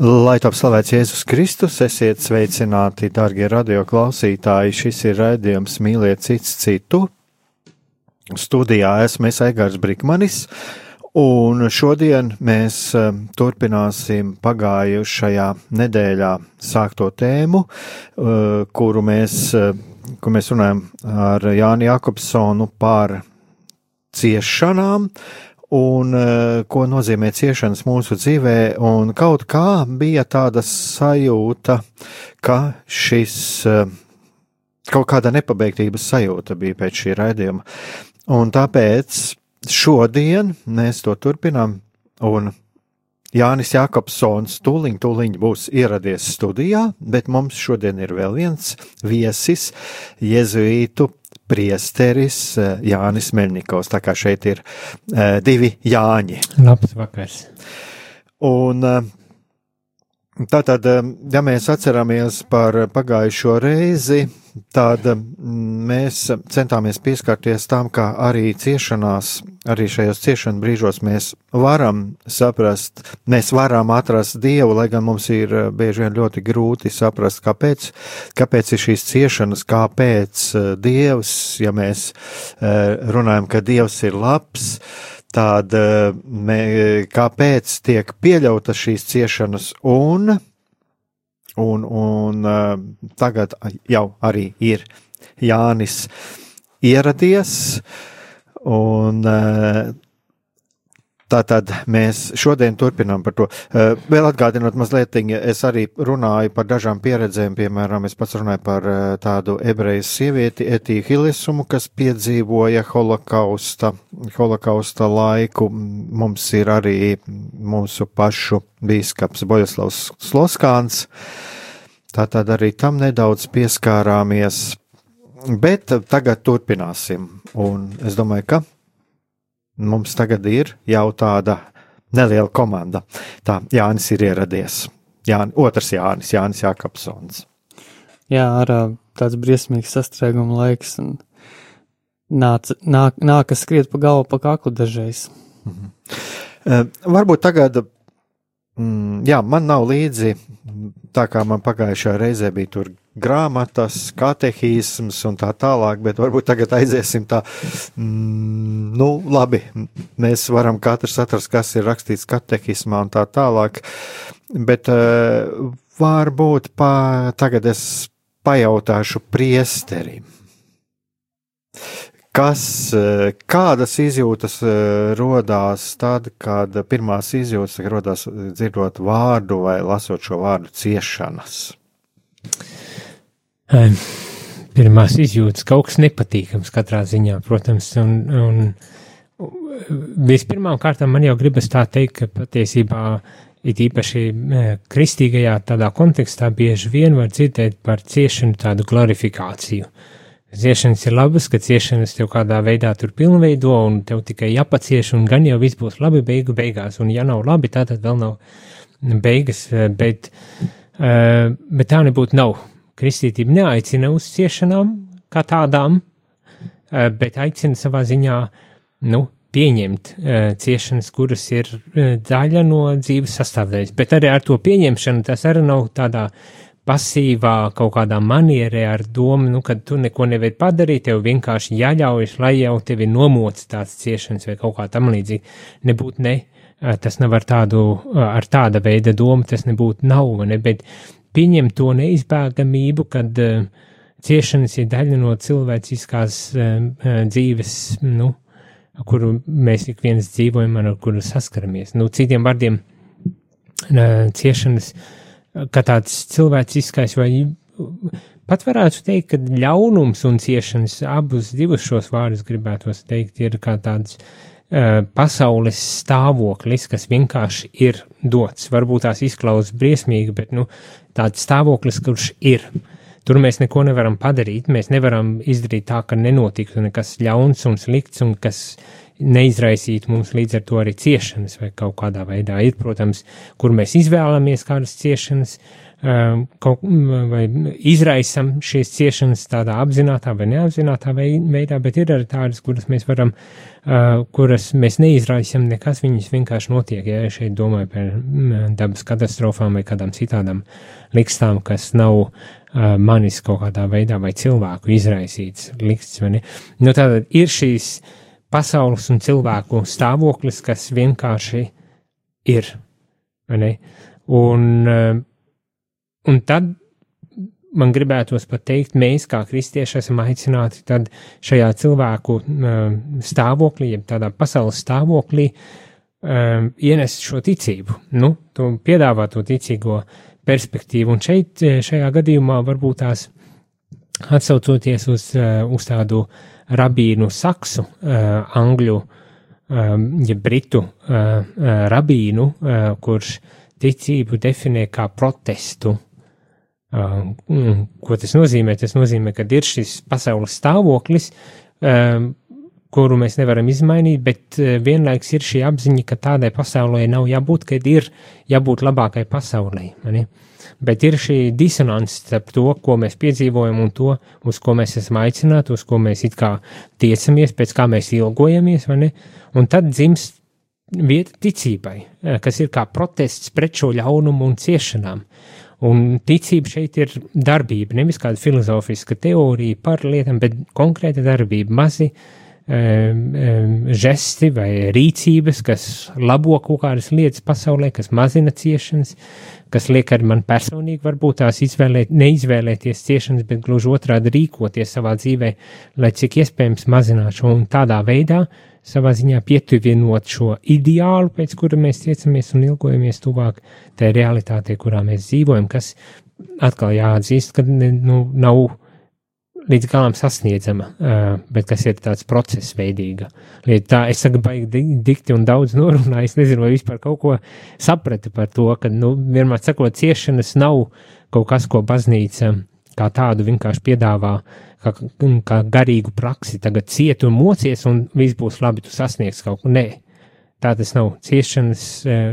Lai top slavēts Jēzus Kristus, esiet sveicināti, darbie radioklausītāji. Šis ir raidījums Mīliet cits citu. Studijā esmu es Egārs Brikmanis, un šodien mēs um, turpināsim pagājušajā nedēļā sākto tēmu, uh, kuru mēs, uh, kur mēs runājam ar Jāni Jakobsonu par ciešanām, un uh, ko nozīmē ciešanas mūsu dzīvē, un kaut kā bija tāda sajūta, ka šis uh, kaut kāda nepabeigtības sajūta bija pēc šī raidījuma. Un tāpēc šodien mēs to turpinām, un Jānis Jākopsons tūliņ, tūliņ būs ieradies studijā, bet mums šodien ir vēl viens viesis, Jēzuītu priesteris eh, Jānis Meļņikovs. Tā kā šeit ir uh, divi Jāņi. Labs vakars. Un uh, tātad, ja mēs atceramies par pagājušo reizi, tad mēs centāmies pieskarties tam, kā arī ciešanās, arī šajos ciešanu brīžos mēs varam saprast, mēs varam atrast Dievu, lai gan mums ir eh, bieži vien ļoti grūti saprast, kāpēc, kāpēc ir šīs ciešanas, kāpēc eh, Dievs, ja mēs eh, runājam, ka Dievs ir labs, tad mē, kāpēc tiek pieļautas šīs ciešanas un Un, un uh, tagad jau arī ir Jānis ieradies, un uh, Tātad mēs šodien turpinām par to. Uh, vēl atgādinot mazliet, es arī runāju par dažām pieredzēm, piemēram, es pats runāju par uh, tādu ebreju sievieti Etiju Hilisumu, kas piedzīvoja holokausta, holokausta laiku. Mums ir arī mūsu pašu bīskaps Bojaslavs Sloskāns. Tātad arī tam nedaudz pieskārāmies, bet tagad turpināsim. Un es domāju, ka mums tagad ir jau tāda neliela komanda. Tā Jānis ir ieradies. Jā, otrs Jānis, Jānis Jākapsons. Jā, ar tāds briesmīgs sastrēguma laiks un nāc, nāk, nākas skriet pa galvu, pa kaklu dažreiz. Mhm. Varbūt tagad, mm, jā, man nav līdzi, tā kā man pagājušajā reizē bija tur grāmatas, katehisms un tā tālāk, bet varbūt tagad aiziesim tā, mm, nu, labi, mēs varam katrs atrast, kas ir rakstīts katehismā un tā tālāk, bet uh, varbūt pa, tagad es pajautāšu priesterim. Kas, eh, kādas izjūtas eh, rodās tad, kad pirmās izjūtas rodās dzirdot vārdu vai lasot šo vārdu ciešanas? Pirmās izjūtas kaut kas nepatīkams katrā ziņā, protams, un, un vispirmām kārtām man jau gribas tā teikt, ka patiesībā it īpaši kristīgajā tādā kontekstā bieži vien var dzirdēt par ciešanu tādu glorifikāciju. Ciešanas ir labas, ka ciešanas tev kādā veidā tur pilnveido un tev tikai jāpacieš un gan jau viss būs labi beigu beigās, un ja nav labi, tā tad vēl nav beigas, bet, bet tā nebūtu nav kristītība neaicina uz ciešanām kā tādām, eh, bet aicina savā ziņā, nu, pieņemt uh, ciešanas, kuras ir uh, daļa no dzīves sastāvdaļas. Bet arī ar to pieņemšanu tas arī nav tādā pasīvā kaut kādā manierē ar domu, nu, ka tu neko nevari padarīt, tev vienkārši jāļaujas, lai jau tevi nomoc tāds ciešanas vai kaut kā tam līdzīgi. Nebūtu ne, tas nav ar tādu, ar tāda veida domu, tas nebūtu nav, ne, bet pieņem to neizbēgamību, kad uh, ciešanas ir daļa no cilvēciskās uh, dzīves, nu, kuru mēs ik viens dzīvojam, ar kuru saskaramies. Nu, citiem vārdiem, uh, ciešanas, kā tāds cilvēciskais vai pat varētu teikt, ka ļaunums un ciešanas abus divus šos vārdus gribētos teikt, ir kā tāds uh, pasaules stāvoklis, kas vienkārši ir dots. Varbūt tās izklausās briesmīgi, bet nu, tāds stāvoklis, kurš ir. Tur mēs neko nevaram padarīt. Mēs nevaram izdarīt tā, ka nenotiktu nekas ļauns un slikts, un kas neizraisītu mums līdz ar to arī ciešanas vai kaut kādā veidā. Ir, protams, kur mēs izvēlamies kādas ciešanas, um, kaut, vai izraisam šīs ciešanas tādā apzinātā vai neapzinātā veidā, bet ir arī tādas, kuras mēs varam, uh, kuras mēs neizraisam nekas, viņas vienkārši notiek. Ja šeit domāju par mm, dabas katastrofām vai kādām citādām likstām, kas nav uh, manis kaut kādā veidā vai cilvēku izraisīts liksts, vai ne? Nu, tātad ir šīs uh, pasaules un cilvēku stāvoklis, kas vienkārši ir. Un, eh, un tad man gribētos pat teikt, mēs kā kristieši esam aicināti šajā cilvēku eh, stāvoklī, jeb tādā pasaules stāvoklī, um, ienest šo ticību, nu, to piedāvā to ticīgo perspektīvu. Un šeit, šajā gadījumā varbūt tās atsaucoties uz, uz tādu rabīnu saksu, uh, angļu, um, ja britu rabīnu, kurš ticību definē kā protestu. Uh, ko tas nozīmē? Tas nozīmē, ka ir šis pasaules stāvoklis, uh, kuru mēs nevaram izmainīt, bet uh, vienlaiks ir šī apziņa, ka tādai pasaulē nav jābūt, kad ir jābūt labākai pasaulē. Mani? bet ir šī disonance starp to, ko mēs piedzīvojam un to, uz ko mēs esam aicināti, uz ko mēs it kā tiecamies, pēc kā mēs ilgojamies, vai ne? Un tad dzimst vieta ticībai, kas ir kā protests pret šo ļaunumu un ciešanām. Un ticība šeit ir darbība, nevis kāda filozofiska teorija par lietām, bet konkrēta darbība, mazi um, um, žesti vai rīcības, kas labo kaut kādas lietas pasaulē, kas mazina ciešanas, kas liek arī man personīgi varbūt tās izvēlēt, neizvēlēties ciešanas, bet gluži otrādi rīkoties savā dzīvē, lai cik iespējams mazinātu šo un tādā veidā savā ziņā pietuvinot šo ideālu, pēc kura mēs tiecamies un ilgojamies tuvāk tai realitātei, kurā mēs dzīvojam, kas atkal jāatzīst, ka nu, nav līdz galam sasniedzama, bet kas ir tāds process veidīga. Lieta tā, es saku, baigi dikti un daudz norunāju, es nezinu, vai vispār kaut ko sapratu par to, ka, nu, vienmēr sakot, ciešanas nav kaut kas, ko baznīca kā tādu vienkārši piedāvā, kā, kā garīgu praksi, tagad ciet un mocies un viss būs labi, tu sasniegs kaut ko. Nē, tā tas nav. Ciešanas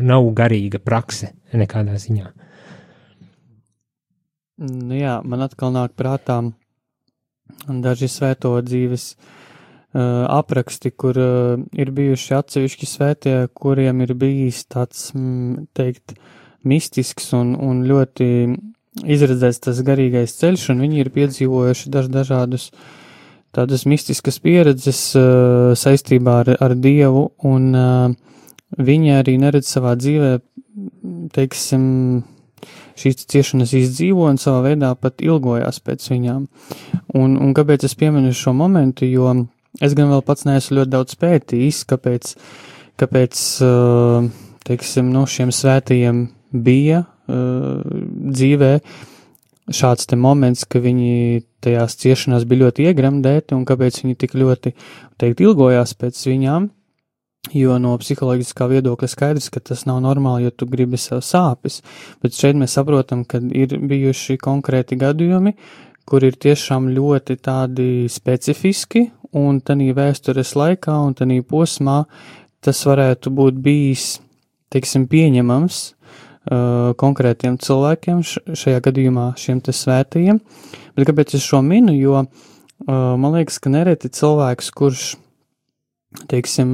nav garīga prakse nekādā ziņā. Nu jā, man atkal nāk prātām daži svēto dzīves uh, apraksti, kur uh, ir bijuši atsevišķi svētie, kuriem ir bijis tāds, mm, teikt, mistisks un, un ļoti izredzēts tas garīgais ceļš, un viņi ir piedzīvojuši daž, dažādus tādas mistiskas pieredzes uh, saistībā ar, ar Dievu, un uh, viņi arī neredz savā dzīvē, teiksim, šīs ciešanas izdzīvo un savā veidā pat ilgojās pēc viņām. Un, un kāpēc es pieminu šo momentu, jo es gan vēl pats neesmu ļoti daudz pētījis, kāpēc, kāpēc teiksim, no šiem svētajiem bija dzīvē šāds te moments, ka viņi tajās ciešanās bija ļoti iegremdēti un kāpēc viņi tik ļoti, teikt, ilgojās pēc viņām. Jo no psiholoģiskā viedokļa skaidrs, ka tas nav normāli, jo tu gribi sev sāpes, bet šeit mēs saprotam, ka ir bijuši konkrēti gadījumi, kur ir tiešām ļoti tādi specifiski, un tanī vēstures laikā un tanī posmā tas varētu būt bijis, teiksim, pieņemams uh, konkrētiem cilvēkiem, šajā gadījumā šiem te svētajiem, bet kāpēc es šo minu, jo uh, man liekas, ka nereti cilvēks, kurš teiksim,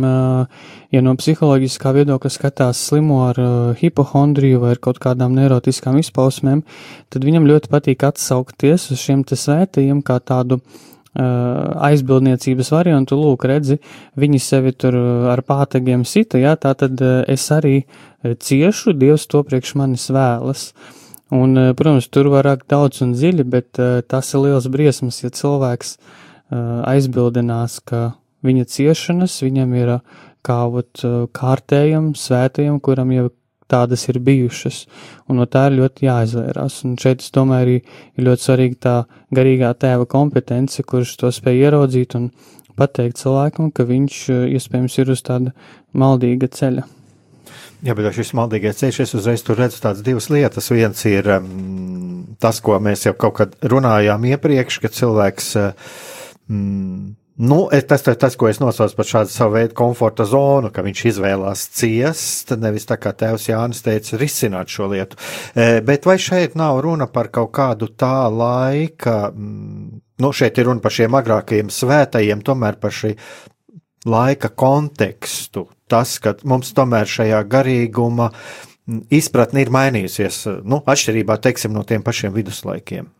ja no psiholoģiskā viedokļa skatās slimo ar hipohondriju vai ar kaut kādām neurotiskām izpausmēm, tad viņam ļoti patīk atsaukties uz šiem te svētajiem kā tādu aizbildniecības variantu, lūk, redzi, viņi sevi tur ar pātagiem sita, jā, tā tad es arī ciešu, Dievs to priekš manis vēlas. Un, protams, tur var rakt daudz un dziļi, bet tas ir liels briesmas, ja cilvēks aizbildinās, ka viņa ciešanas viņam ir kā vat, kārtējam, svētajam, kuram jau tādas ir bijušas, un no tā ir ļoti jāizvērās. Un šeit, es domāju, arī ir ļoti svarīga tā garīgā tēva kompetence, kurš to spēj ieraudzīt un pateikt cilvēkam, ka viņš iespējams ir uz tāda maldīga ceļa. Jā, bet šis maldīgais ceļš, es uzreiz tur redzu tādas divas lietas. Viens ir um, tas, ko mēs jau kaut kad runājām iepriekš, ka cilvēks um, Nu, tas ir tas, ko es nosaucu par šādu savu veidu komforta zonu, ka viņš izvēlās ciest, nevis tā kā tēvs Jānis teica, risināt šo lietu. E, bet vai šeit nav runa par kaut kādu tā laika, nu, šeit ir runa par šiem agrākajiem svētajiem, tomēr par šī laika kontekstu. Tas, ka mums tomēr šajā garīguma izpratne ir mainījusies, nu, atšķirībā, teiksim, no tiem pašiem viduslaikiem.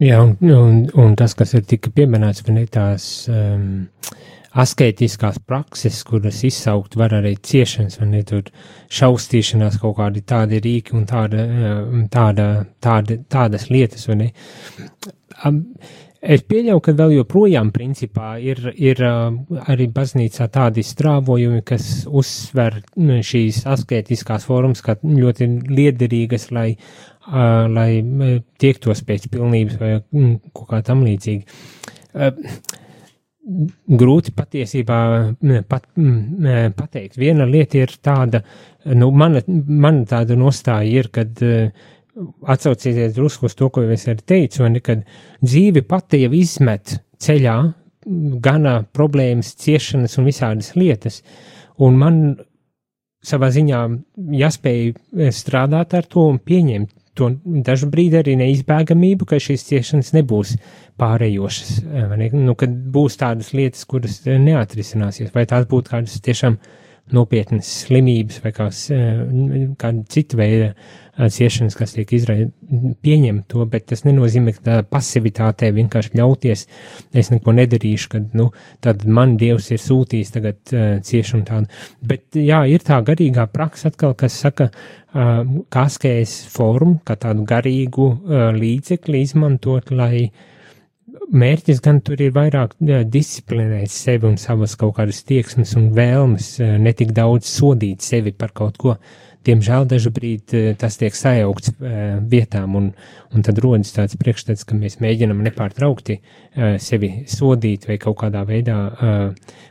Jā, un, un, un tas, kas ir tika pieminēts, ne tās um, asketiskās prakses, kuras izsaukt var arī ciešanas, vai ne tur šaustīšanās kaut kādi tādi rīki un tāda, tāda, tāda, tādas lietas, vai ne. Um, Es pieļauju, ka vēl joprojām principā ir, ir arī baznīcā tādi strāvojumi, kas uzsver šīs asketiskās formas kā ļoti liederīgas, lai lai tiektos pēc pilnības vai mm, kaut kā tam līdzīgi. Grūti patiesībā pat, pateikt. Viena lieta ir tāda, nu, mana, mana tāda nostāja ir, kad atsaucieties drusku uz to, ko es arī teicu, un kad dzīve pati jau izmet ceļā gana problēmas, ciešanas un visādas lietas, un man savā ziņā jāspēj strādāt ar to un pieņemt to dažu brīdi arī neizbēgamību, ka šīs ciešanas nebūs pārējošas, ne? nu, kad būs tādas lietas, kuras neatrisināsies, vai tās būtu kādas tiešām nopietnas slimības vai kāds, kāda cita veida ciešanas, kas tiek izraisīta, pieņemt to, bet tas nenozīmē, ka tā pasivitātē vienkārši ļauties, es neko nedarīšu, kad, nu, tad man Dievs ir sūtījis tagad uh, ciešanu tādu. Bet, jā, ir tā garīgā praksa atkal, kas saka, uh, kaskējas formu, kā tādu garīgu uh, līdzekli izmantot, lai mērķis gan tur ir vairāk jā, disciplinēt sevi un savas kaut kādas tieksmes un vēlmes, netik daudz sodīt sevi par kaut ko. Diemžēl dažkārt tas tiek sajaukts vietām, un, un tad rodas tāds priekšstats, ka mēs mēģinam nepārtraukti sevi sodīt vai kaut kādā veidā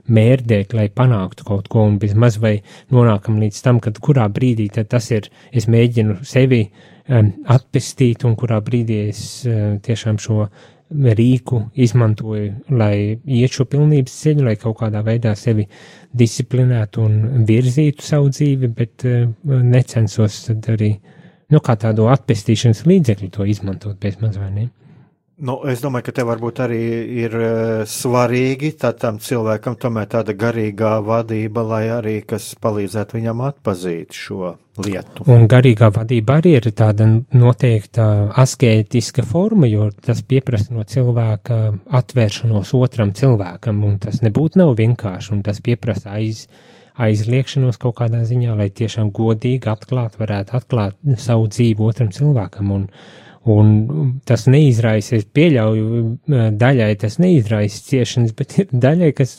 mērdēt, lai panāktu kaut ko, un bezmaz vai nonākam līdz tam, kad kurā brīdī tas ir, es mēģinu sevi atpestīt, un kurā brīdī es tiešām šo rīku izmantoju, lai iet šo pilnības ceļu, lai kaut kādā veidā sevi disciplinētu un virzītu savu dzīvi, bet uh, necensos tad arī, nu, kā tādu atpestīšanas līdzekļu to izmantot bez mazvainiem. Nu, es domāju, ka te varbūt arī ir uh, svarīgi tam cilvēkam tomēr tāda garīgā vadība, lai arī kas palīdzētu viņam atpazīt šo lietu. Un garīgā vadība arī ir tāda noteikta asketiska forma, jo tas pieprasa no cilvēka atvēršanos otram cilvēkam, un tas nebūtu nav vienkārši, un tas pieprasa aiz, aizliekšanos kaut kādā ziņā, lai tiešām godīgi atklāt, varētu atklāt savu dzīvi otram cilvēkam. Un, Un tas neizraisa, es pieļauju, daļai tas neizraisa ciešanas, bet ir daļai, kas,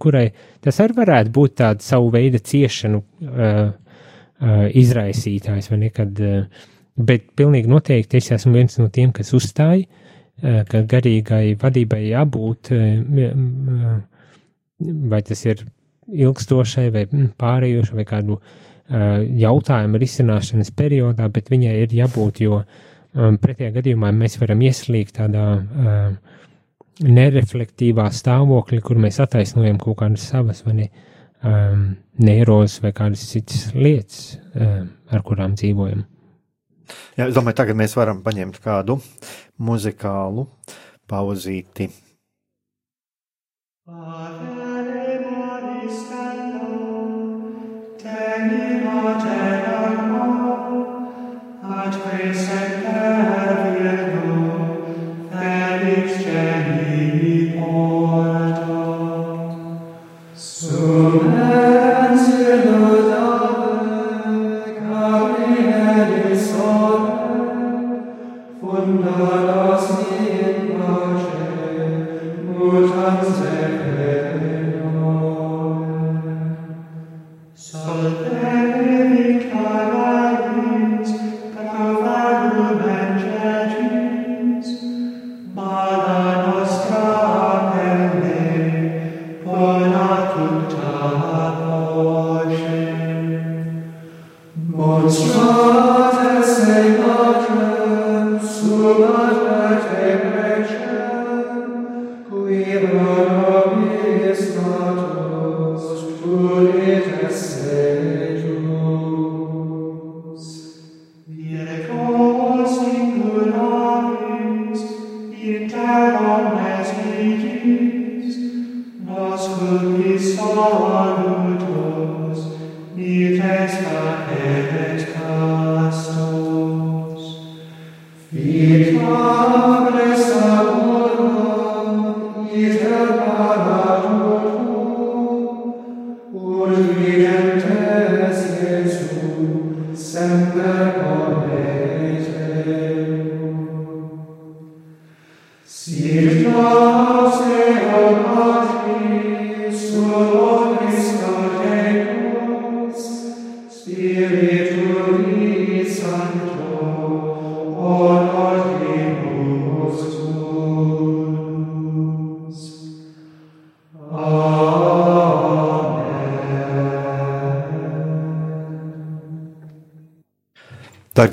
kurai tas arī varētu būt tāda savu veidu ciešanu uh, uh, izraisītājs, vai nekad, uh, bet pilnīgi noteikti es esmu viens no tiem, kas uzstāja, uh, ka garīgai vadībai jābūt, uh, vai tas ir ilgstošai vai pārējošai vai kādu uh, jautājumu risināšanas periodā, bet viņai ir jābūt, jo uh, Um, pretējā gadījumā mēs varam ieslīgt tādā um, nereflektīvā stāvoklī, kur mēs attaisnojam kaut kādas savas vai ne, um, neirozes vai kādas citas lietas, um, ar kurām dzīvojam. Jā, es domāju, tagad mēs varam paņemt kādu muzikālu pauzīti. Ave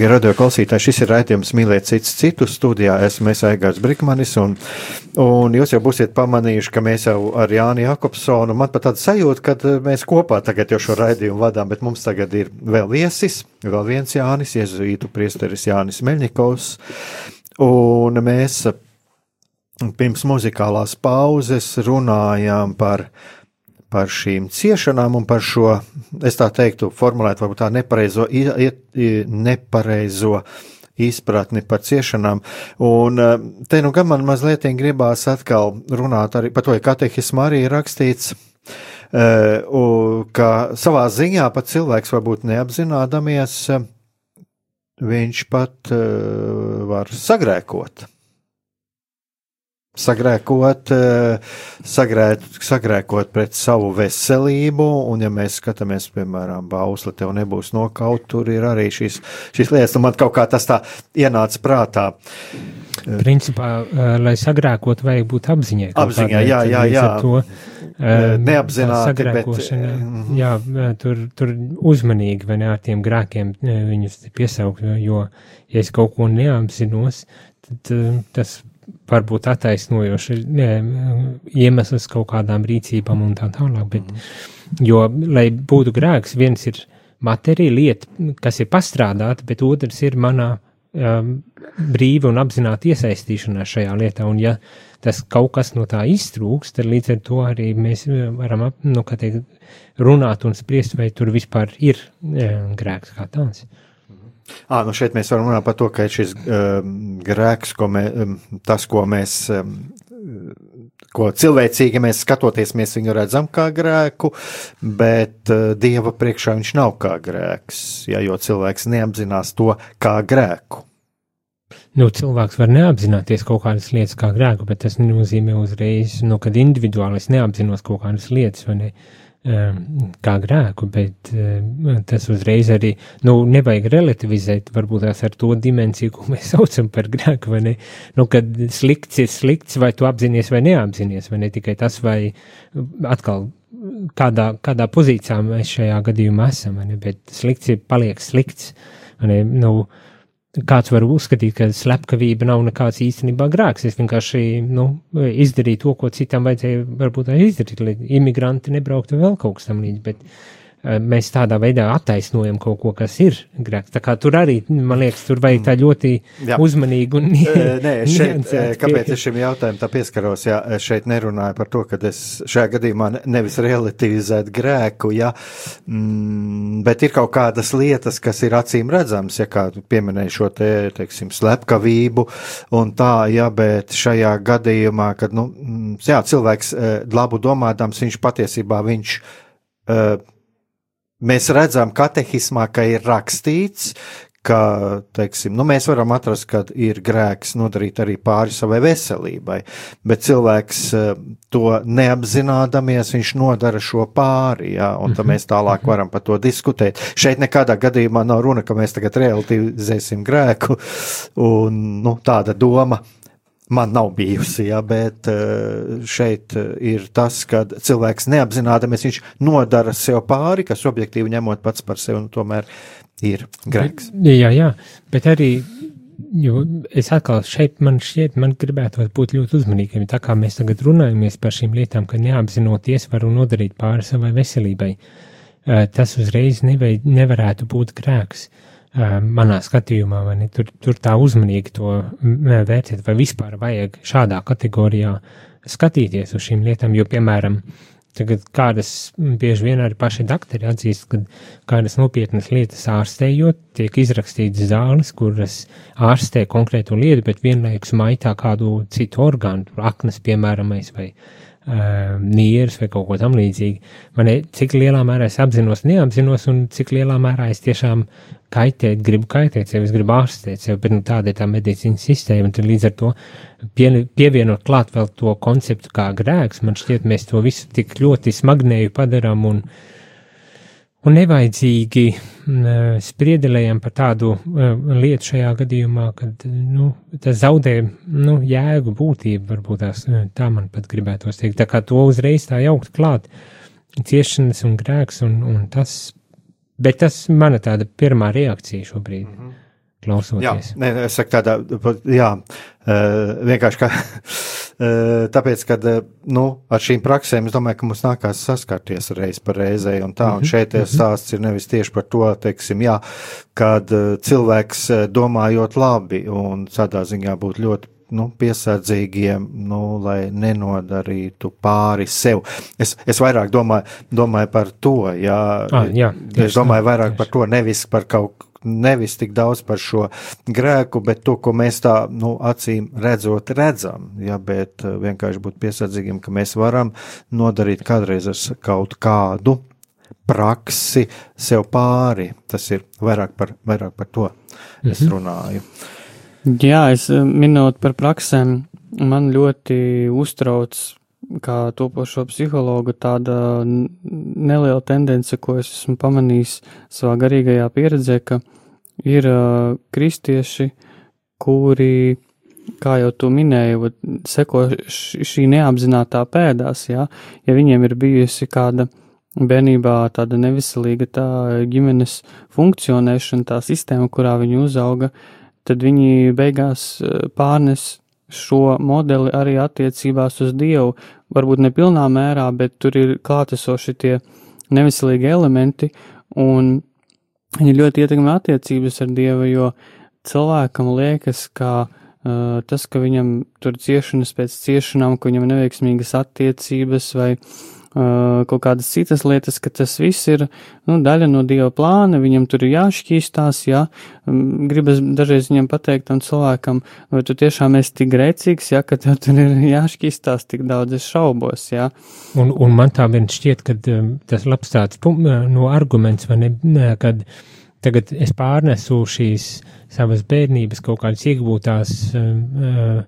Darbie radio klausītāji, šis ir raidījums Mīlēt cits citu studijā. Esmu es Aigars Brikmanis, un, un jūs jau būsiet pamanījuši, ka mēs jau ar Jāni Jakobsonu, man pat tāda sajūta, ka eh, mēs kopā tagad jau šo raidījumu vadām, bet mums tagad ir vēl viesis, vēl viens Jānis, Jēzuītu priesteris Jānis Meļņikovs, un mēs pirms muzikālās pauzes runājām par par šīm ciešanām un par šo, es tā teiktu, formulēt varbūt tā nepareizo, nepareizo izpratni par ciešanām. Un eh, te nu gan man mazliet gribās atkal runāt arī par to, ja katehismā arī ir rakstīts, eh, ka savā ziņā pat cilvēks varbūt neapzinādamies, viņš pat eh, var sagrēkot sagrēkot, eh, sagrēt, sagrēkot pret savu veselību, un ja mēs skatāmies, piemēram, bausli, tev nebūs nokaut, tur ir arī šīs, šīs lietas, un man kaut kā tas tā ienāca prātā. Principā, eh, lai sagrēkot, vajag būt apziņai. Apziņā, jā, jā, jā. To, eh, Neapzināti, bet. Mhm. Jā, tur, tur uzmanīgi, vai ne, ar tiem grēkiem viņus piesaukt, jo, ja es kaut ko neapzinos, tad tas var būt attaisnojoši iemesls kaut kādām rīcībām un tā tālāk. Bet, mm. Jo, lai būtu grēks, viens ir materija lieta, kas ir pastrādāta, bet otrs ir manā um, brīva un apzināta iesaistīšanās šajā lietā. Un, ja tas kaut kas no tā iztrūks, tad līdz ar to arī mēs varam nu, teikt, runāt un spriest, vai tur vispār ir um, grēks kā tāds. À, nu šeit mēs varam runāt par to, ka šis um, grēks, ko mē, um, tas, ko mēs, um, ko cilvēcīgi mēs skatoties, mēs viņu redzam kā grēku, bet uh, Dieva priekšā viņš nav kā grēks, ja, jo cilvēks neapzinās to kā grēku. Nu, cilvēks var neapzināties kaut kādas lietas kā grēku, bet tas nenozīmē uzreiz, nu, kad individuāli es neapzinos kaut kādas lietas, vai ne? Uh, kā grēku, bet ehm, tas uzreiz arī, nu, nevajag relativizēt varbūt tās ar to dimensiju, ko mēs saucam par grēku, vai ne? Nu, kad slikts ir slikts, vai tu apzinies vai neapzinies, vai ne tikai tas, vai atkal kādā, kādā pozīcijā mēs šajā gadījumā esam, vai ne? Bet slikts ir paliek slikts, vai ne? Nu, kāds var uzskatīt, ka slepkavība nav nekāds īstenībā grēks. Es vienkārši nu, izdarīju to, ko citam vajadzēja varbūt izdarīt, lai imigranti nebrauktu vēl kaut kas tam līdz. Bet mēs tādā veidā attaisnojam kaut ko, kas ir grēks. Tā kā tur arī, man liekas, tur vajag tā ļoti jā. uzmanīgi un Nē, šeit, kāpēc es šim jautājumam tā pieskaros, jā, šeit nerunāju par to, ka es šajā gadījumā nevis relativizēt grēku, jā, mm, bet ir kaut kādas lietas, kas ir acīm redzams, ja kā pieminēju šo te, teiksim, slepkavību un tā, jā, bet šajā gadījumā, kad, nu, mm, jā, cilvēks labu domādams, viņš patiesībā, viņš Mēs redzam, katehismā, ka ir rakstīts, ka teiksim, nu, mēs varam atrast, ka ir grēks nodarīt arī pāri savai veselībai, bet cilvēks eh, to neapzinādamies, viņš nodara šo pāri, jā, un tad mhm. mēs tālāk varam par to diskutēt. Šeit nekādā gadījumā nav runa, ka mēs tagad relativizēsim grēku, un nu, tāda doma man nav bijusi, ja, bet eh, šeit eh, ir tas, ka cilvēks neapzinādamies, viņš nodara sev pāri, kas objektīvi ņemot pats par sevi, un tomēr ir grēks. Jā, jā, bet arī. Jo es atkal šeit, man šķiet, man gribētu būt ļoti uzmanīgiem. Tā kā mēs tagad runājamies par šīm lietām, ka neapzinoties varu nodarīt pāri savai veselībai, eh, tas uzreiz nevei, nevarētu būt grēks. Uh, manā skatījumā, vai ne, tur, tur tā uzmanīgi to vērtēt, vai vispār vajag šādā kategorijā skatīties uz šīm lietām, jo, piemēram, tagad kādas bieži vien arī paši doktori atzīst, ka kādas nopietnas lietas ārstējot, tiek izrakstītas zāles, kuras ārstē konkrētu lietu, bet vienlaikus maitā kādu citu orgānu, aknas, piemēram, vai nieras vai kaut ko tam līdzīgu. Man ir, cik lielā mērā es apzinos, neapzinos, un cik lielā mērā es tiešām kaitēt, gribu kaitēt sev, es gribu ārstēt sev, bet nu, tāda ir tā medicīnas sistēma, un līdz ar to pie, pievienot klāt vēl to konceptu kā grēks, man šķiet, mēs to visu tik ļoti smagnēju padarām un, un nevajadzīgi spriedelējam par tādu uh, lietu šajā gadījumā, kad nu, tas zaudē nu, jēgu būtību, varbūt tās, tā man pat gribētos teikt. Tā kā to uzreiz tā jaukt klāt, ciešanas un grēks, un, un tas, bet tas mana tāda pirmā reakcija šobrīd. Mm -hmm. Klausoties. Jā, ne, es saku tādā, jā, vienkārši kā Tāpēc, kad nu, ar šīm praksēm es domāju, ka mums nākās saskarties reiz par reizei, un tā, un mhm, šeit mhm. stāsts ir nevis tieši par to, teiksim, jā, kad cilvēks domājot labi un tādā ziņā būt ļoti nu, piesardzīgiem, nu, lai nenodarītu pāri sev. Es, es vairāk domāju, domāju par to, jā, ah, jā tieši, es domāju vairāk tieši. par to, nevis par kaut nevis tik daudz par šo grēku, bet to, ko mēs tā, nu, acīm redzot, redzam, ja, bet eh, vienkārši būt piesardzīgiem, ka mēs varam nodarīt kādreiz ar kaut kādu praksi sev pāri. Tas ir vairāk par, vairāk par to es mhm. runāju. Jā, es eh, minot par praksēm, man ļoti uztrauc kā topošo psihologu tāda neliela tendence, ko es esmu pamanījis savā garīgajā pieredzē, ka ir uh, kristieši, kuri, kā jau tu minēji, seko šī neapzinātā pēdās, jā, ja viņiem ir bijusi kāda bērnībā tāda neviselīga tā ģimenes funkcionēšana, tā sistēma, kurā viņi uzauga, tad viņi beigās pārnes šo modeli arī attiecībās uz Dievu, varbūt ne pilnā mērā, bet tur ir klātesoši tie neveselīgi elementi, un viņi ļoti ietekmē attiecības ar Dievu, jo cilvēkam liekas, ka uh, tas, ka viņam tur ciešanas pēc ciešanām, ka viņam neveiksmīgas attiecības vai uh, kaut kādas citas lietas, ka tas viss ir nu, daļa no Dieva plāna, viņam tur ir jāšķīstās, jā, gribas dažreiz viņam pateikt tam cilvēkam, vai tu tiešām esi tik grēcīgs, jā, ka tev tur ir jāšķīstās tik daudz, es šaubos, jā. Un, un man tā vien šķiet, ka tas labs tāds no arguments, vai ne, kad tagad es pārnesu šīs savas bērnības kaut kādas iegūtās um,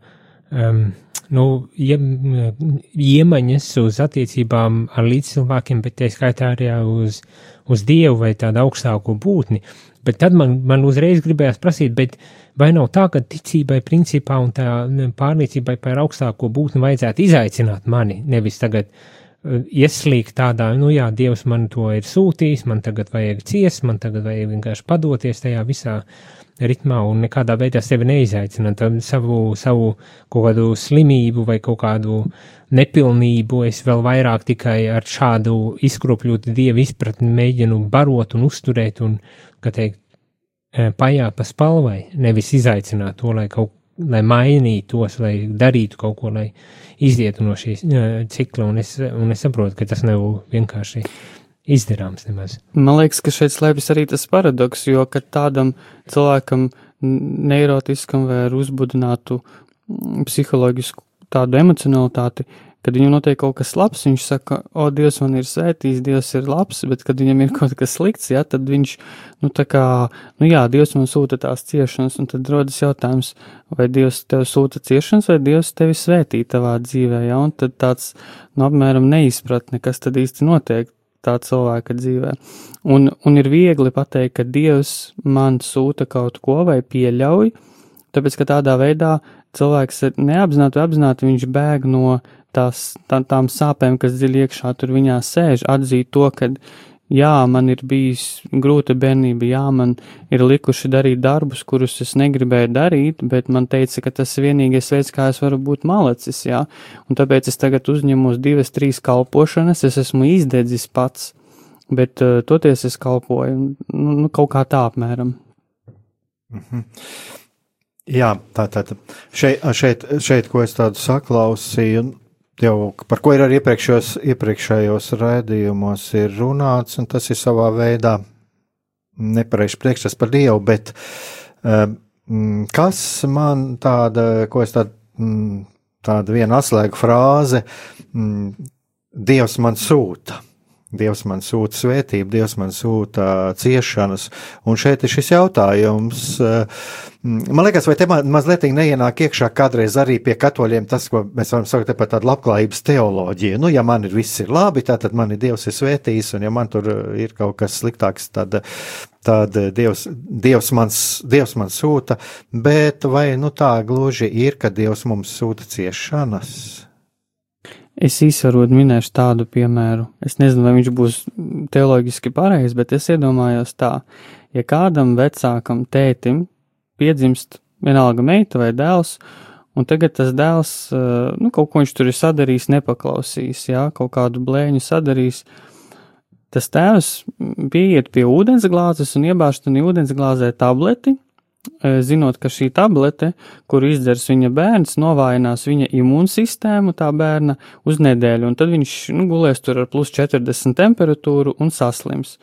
um, nu, iemaņas uz attiecībām ar līdzcilvēkiem, bet tā skaitā arī uz, uz dievu vai tādu augstāko būtni. Bet tad man, man uzreiz gribējās prasīt, vai nav tā, ka ticībai principā un tā pārliecībai par augstāko būtni vajadzētu izaicināt mani, nevis tagad ieslīgt tādā, nu jā, Dievs man to ir sūtījis, man tagad vajag ciest, man tagad vajag vienkārši padoties tajā visā ritmā un nekādā veidā sevi neizaicināt, savu, savu kaut kādu slimību vai kaut kādu nepilnību, es vēl vairāk tikai ar šādu izkropļotu dievu izpratni mēģinu barot un uzturēt un, kā teikt, pajāt pa spalvai, nevis izaicināt to, lai kaut lai mainītos, lai darītu kaut ko, lai izietu no šīs cikla, un es, un es saprotu, ka tas nav vienkārši izdarāms nemaz. Man liekas, ka šeit slēpjas arī tas paradoks, jo, tādam cilvēkam neirotiskam vai ar uzbudinātu psiholoģisku tādu emocionalitāti, Kad viņam notiek kaut kas labs, viņš saka, o, Dievs man ir svētījis, Dievs ir labs, bet kad viņam ir kaut kas slikts, jā, tad viņš, nu, tā kā, nu, jā, Dievs man sūta tās ciešanas, un tad rodas jautājums, vai Dievs tev sūta ciešanas, vai Dievs tevi svētī tavā dzīvē, jā, un tad tāds, nu, apmēram neizpratne, kas tad īsti notiek tā cilvēka dzīvē. Un, un ir viegli pateikt, ka Dievs man sūta kaut ko vai pieļauj, tāpēc, ka tādā veidā cilvēks neapzināti apzināti viņš bēg no tās, tā, tām sāpēm, kas dziļi iekšā tur viņā sēž, atzīt to, ka jā, man ir bijis grūta bērnība, jā, man ir likuši darīt darbus, kurus es negribēju darīt, bet man teica, ka tas ir vienīgais veids, kā es varu būt malacis, jā, un tāpēc es tagad uzņemos divas, trīs kalpošanas, es esmu izdedzis pats, bet uh, toties es kalpoju, nu, nu kaut kā tā apmēram. Mhm. Jā, tā tad šeit, šeit, šeit, ko es tādu saklausīju, jau par ko ir arī iepriekšējos, iepriekšējos raidījumos ir runāts, un tas ir savā veidā nepareizs priekšstats par Dievu, bet um, kas man tāda, ko es tādu, mm, tāda viena atslēgu frāze, um, Dievs man sūta. Dievs man sūta svētību, Dievs man sūta ciešanas. Un šeit ir šis jautājums. Man liekas, vai te mazliet neienāk iekšā kādreiz arī pie katoļiem tas, ko mēs varam saukt par tādu labklājības teoloģiju. Nu, ja man ir viss ir labi, tad man ir Dievs ir svētījis, un ja man tur ir kaut kas sliktāks, tad, tad Dievs, Dievs, mans, Dievs man sūta. Bet vai nu tā gluži ir, ka Dievs mums sūta ciešanas? Es īsvarot minēšu tādu piemēru. Es nezinu, vai viņš būs teoloģiski pareizs, bet es iedomājos tā, ja kādam vecākam tētim piedzimst vienalga meita vai dēls, un tagad tas dēls, eh, nu, kaut ko viņš tur ir sadarījis, nepaklausījis, jā, kaut kādu blēņu sadarījis, tas tēvs pieiet pie ūdensglāzes un iebāž tam ūdensglāzē tableti, zinot, ka šī tablete, kuru izdzers viņa bērns, novājinās viņa imūnsistēmu tā bērna uz nedēļu, un tad viņš nu, gulēs tur ar plus 40 temperatūru un saslims.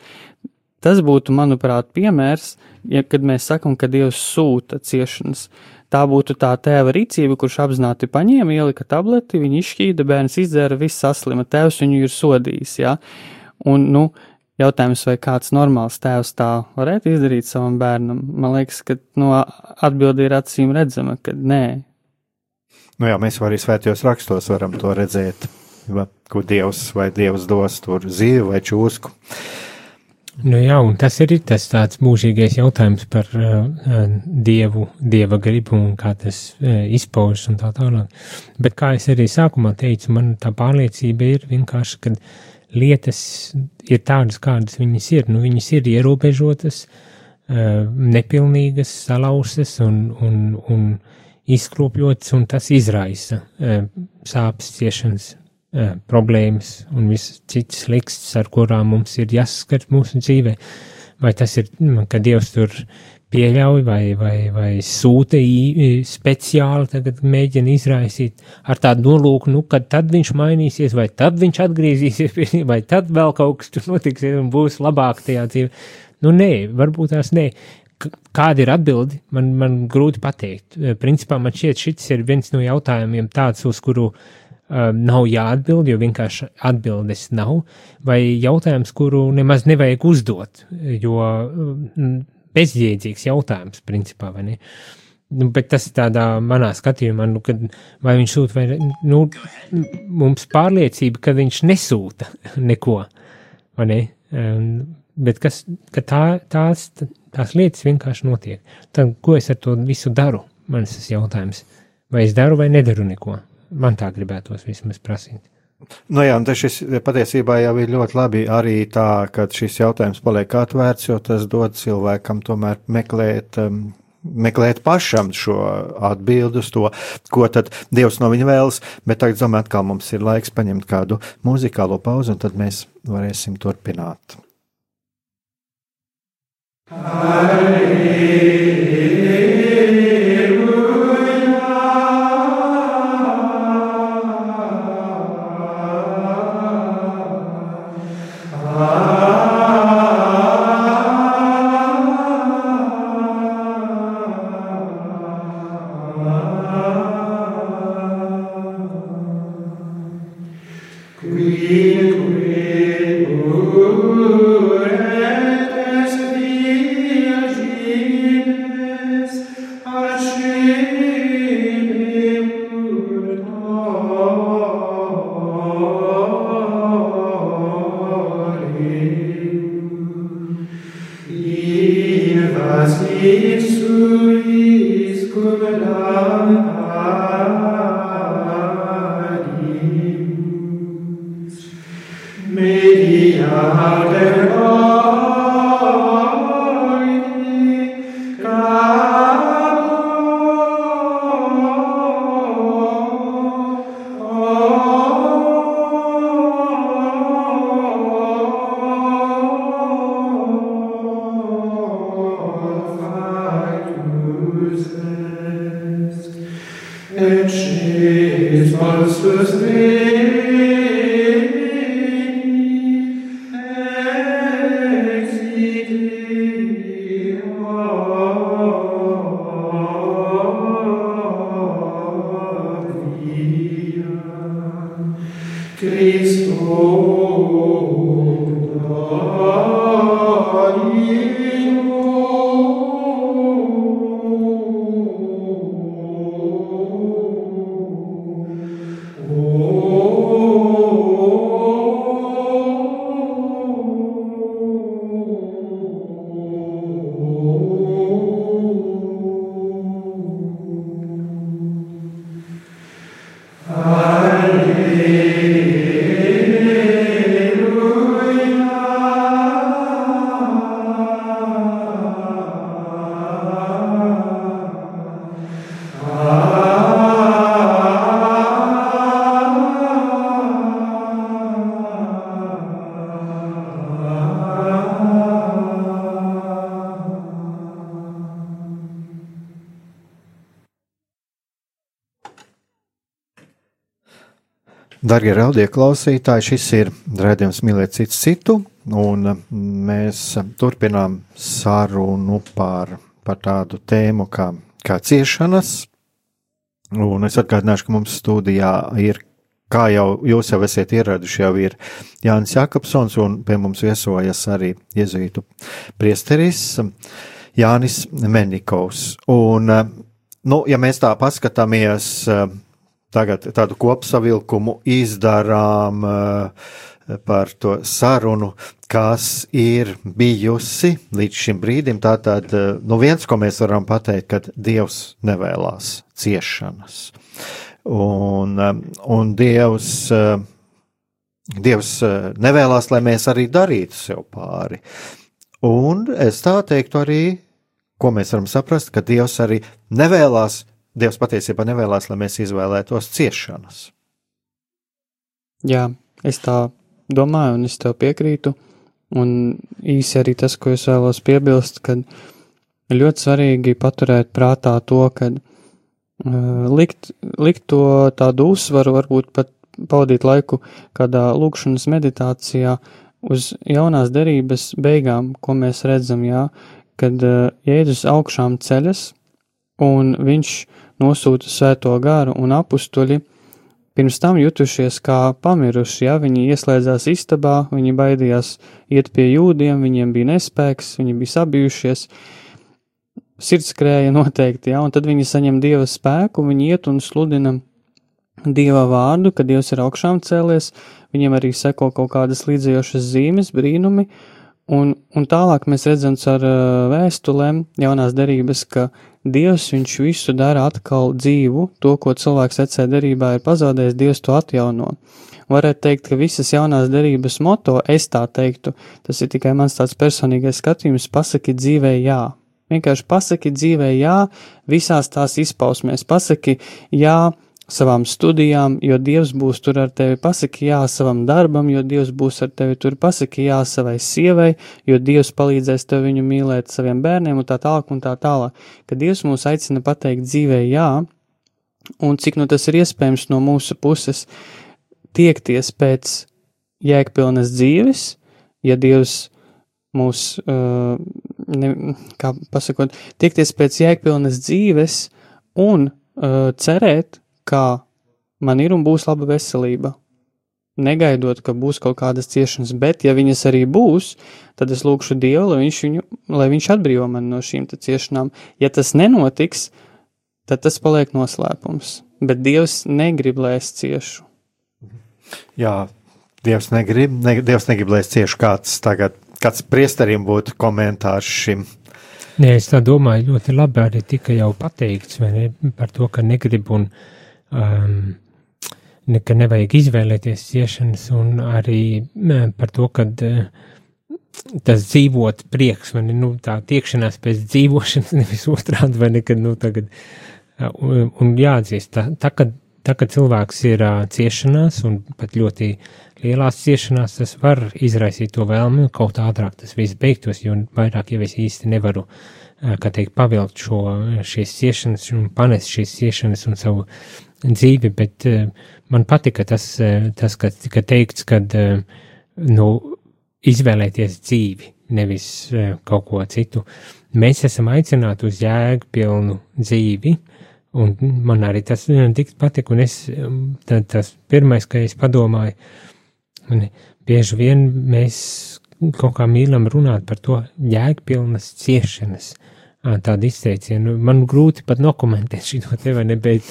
Tas būtu, manuprāt, piemērs, ja, kad mēs sakam, ka Dievs sūta ciešanas. Tā būtu tā tēva rīcība, kurš apzināti paņēma, ielika tableti, viņa izšķīda, bērns izdzēra, viss saslima, tēvs viņu ir sodījis, jā. Un, nu, uh, Jautājums, vai kāds normāls tēvs tā varētu izdarīt savam bērnam, man liekas, ka no atbildi ir acīm redzama, ka nē. Nu jā, mēs arī svētajos rakstos varam to redzēt, ko Dievs vai Dievs dos tur zīvi vai čūsku. Nu jā, un tas ir tas tāds mūžīgais jautājums par uh, dievu, dieva gribu un kā tas uh, izpaužas un tā tālāk. Bet kā es arī sākumā teicu, man tā pārliecība ir vienkārši, ka uh, lietas ir tādas, kādas viņas ir. Nu, viņas ir ierobežotas, eh, nepilnīgas, salauztas un, un, un izkropļotas, un tas izraisa eh, sāpes, ciešanas, eh, problēmas un visas citas likstas, ar kurām mums ir jāsaskars mūsu dzīvē. Vai tas ir, ka Dievs tur pieļauj vai, vai, vai sūta speciāli tagad mēģina izraisīt ar tādu nolūku, nu, kad tad viņš mainīsies, vai tad viņš atgriezīsies, vai tad vēl kaut kas tur notiksies un būs labāk tajā dzīvē. Nu, nē, varbūt tās nē. Kāda ir atbildi, man, man grūti pateikt. Principā man šķiet, šis ir viens no jautājumiem tāds, uz kuru um, nav jāatbild, jo vienkārši atbildes nav, vai jautājums, kuru nemaz nevajag uzdot, jo um, bezjēdzīgs jautājums, principā? Nu, bet tas ir tādā manā skatījumā, nu, kad vai viņš sūta, vai nu, mums pārliecība, ka viņš nesūta neko, ne? Um, bet kas, ka tā, tās, tās lietas vienkārši notiek. Tad, ko es ar to visu daru? Man tas jautājums. Vai es daru vai nedaru neko? Man tā gribētos vismaz prasīt. Nu jā, šis patiesībā jau ir ļoti labi arī tā, ka šis jautājums paliek atvērts, jo tas dod cilvēkam tomēr meklēt. Um, Meklēt pašam šo atbildi uz to, ko tad Dievs no viņa vēlas. Bet tagad, domāju, atkal mums ir laiks paņemt kādu muzikālo pauzi, un tad mēs varēsim turpināt. Alleluia. Darbie raudie klausītāji, šis ir redzējums mīlēt citu citu, un mēs turpinām sarunu par, par tādu tēmu kā, kā ciešanas. Un es atgādināšu, ka mums studijā ir, kā jau jūs jau esat ieraduši, jau ir Jānis Jakobsons, un pie mums viesojas arī jezuītu priesteris Jānis Menikovs. Un, nu, ja mēs tā paskatāmies, tagad tādu kopsavilkumu izdarām uh, par to sarunu, kas ir bijusi līdz šim brīdim. Tātad, uh, nu viens, ko mēs varam pateikt, kad Dievs nevēlas ciešanas. Un, um, un Dievs, Dievs nevēlas, lai mēs arī darītu sev pāri. Un es tā teiktu arī, ko mēs varam saprast, ka Dievs arī nevēlas Dievs patiesībā nevēlas, lai mēs izvēlētos ciešanas. Jā, es tā domāju, un es tev piekrītu. Un īsi arī tas, ko es vēlos piebilst, kad ļoti svarīgi paturēt prātā to, ka uh, likt, likt to tādu uzsvaru, varbūt pat pavadīt laiku kādā lūkšanas meditācijā uz jaunās derības beigām, ko mēs redzam, jā, kad uh, Jēzus augšām ceļas un viņš nosūta svēto garu un apstuļi, pirms tam jutušies kā pamiruši, ja viņi ieslēdzās istabā, viņi baidījās iet pie jūdiem, viņiem bija nespēks, viņi bija sabijušies, sirds krēja noteikti, ja, un tad viņi saņem dieva spēku, viņi iet un sludina dieva vārdu, ka dievs ir augšām cēlies, viņiem arī seko kaut kādas līdzējošas zīmes, brīnumi, Un, un tālāk mēs redzam ar vēstulēm jaunās derības, ka Dievs viņš visu dara atkal dzīvu, to, ko cilvēks vecajā derībā ir pazaudējis, Dievs to atjauno. Varētu teikt, ka visas jaunās derības moto, es tā teiktu, tas ir tikai mans tāds personīgais skatījums, pasaki dzīvē jā. Vienkārši pasaki dzīvē jā visās tās izpausmēs, pasaki jā savām studijām, jo Dievs būs tur ar tevi, pasaki jā savam darbam, jo Dievs būs ar tevi tur, pasaki jā savai sievai, jo Dievs palīdzēs tev viņu mīlēt saviem bērniem un tā tālāk un tā tālāk. Kad Dievs mūs aicina pateikt dzīvē jā, un cik nu tas ir iespējams no mūsu puses tiekties pēc jēgpilnas dzīves, ja Dievs mūs, uh, ne, kā pasakot, tiekties pēc jēgpilnas dzīves un uh, cerēt, kā man ir un būs laba veselība. Negaidot, ka būs kaut kādas ciešanas, bet, ja viņas arī būs, tad es lūgšu Dievu, lai viņš, viņu, lai viņš atbrīvo mani no šīm ciešanām. Ja tas nenotiks, tad tas paliek noslēpums. Bet Dievs negrib, lai es ciešu. Jā, Dievs negrib, ne, Dievs negrib, lai es ciešu kāds tagad, kāds priesterim būtu komentārs šim. Nē, es tā domāju, ļoti labi arī tika jau pateikts ne, par to, ka negrib un uh, um, ka nevajag izvēlēties ciešanas, un arī par to, ka uh, tas dzīvot prieks, vai ne, nu, tā tiekšanās pēc dzīvošanas, nevis otrādi, vai nekad, nu, tagad, uh, un, un jāatzīst, tā, tā, kad, tā, kad cilvēks ir uh, ciešanās, un pat ļoti lielās ciešanās, tas var izraisīt to vēlmi, kaut ātrāk tas viss beigtos, jo vairāk jau es īsti nevaru, uh, kā teikt, pavilkt šo, šīs ciešanas un panest šīs ciešanas un savu dzīvi, bet uh, man patika tas, uh, tas ka tika teikts, ka uh, nu, izvēlēties dzīvi, nevis uh, kaut ko citu. Mēs esam aicināti uz jēgu pilnu dzīvi, un man arī tas tik patika, un es, tad tas pirmais, ka es padomāju, man bieži vien mēs kaut kā mīlam runāt par to jēgpilnas ciešanas, tādu izteicienu. Man grūti pat dokumentēt šo te vai ne, bet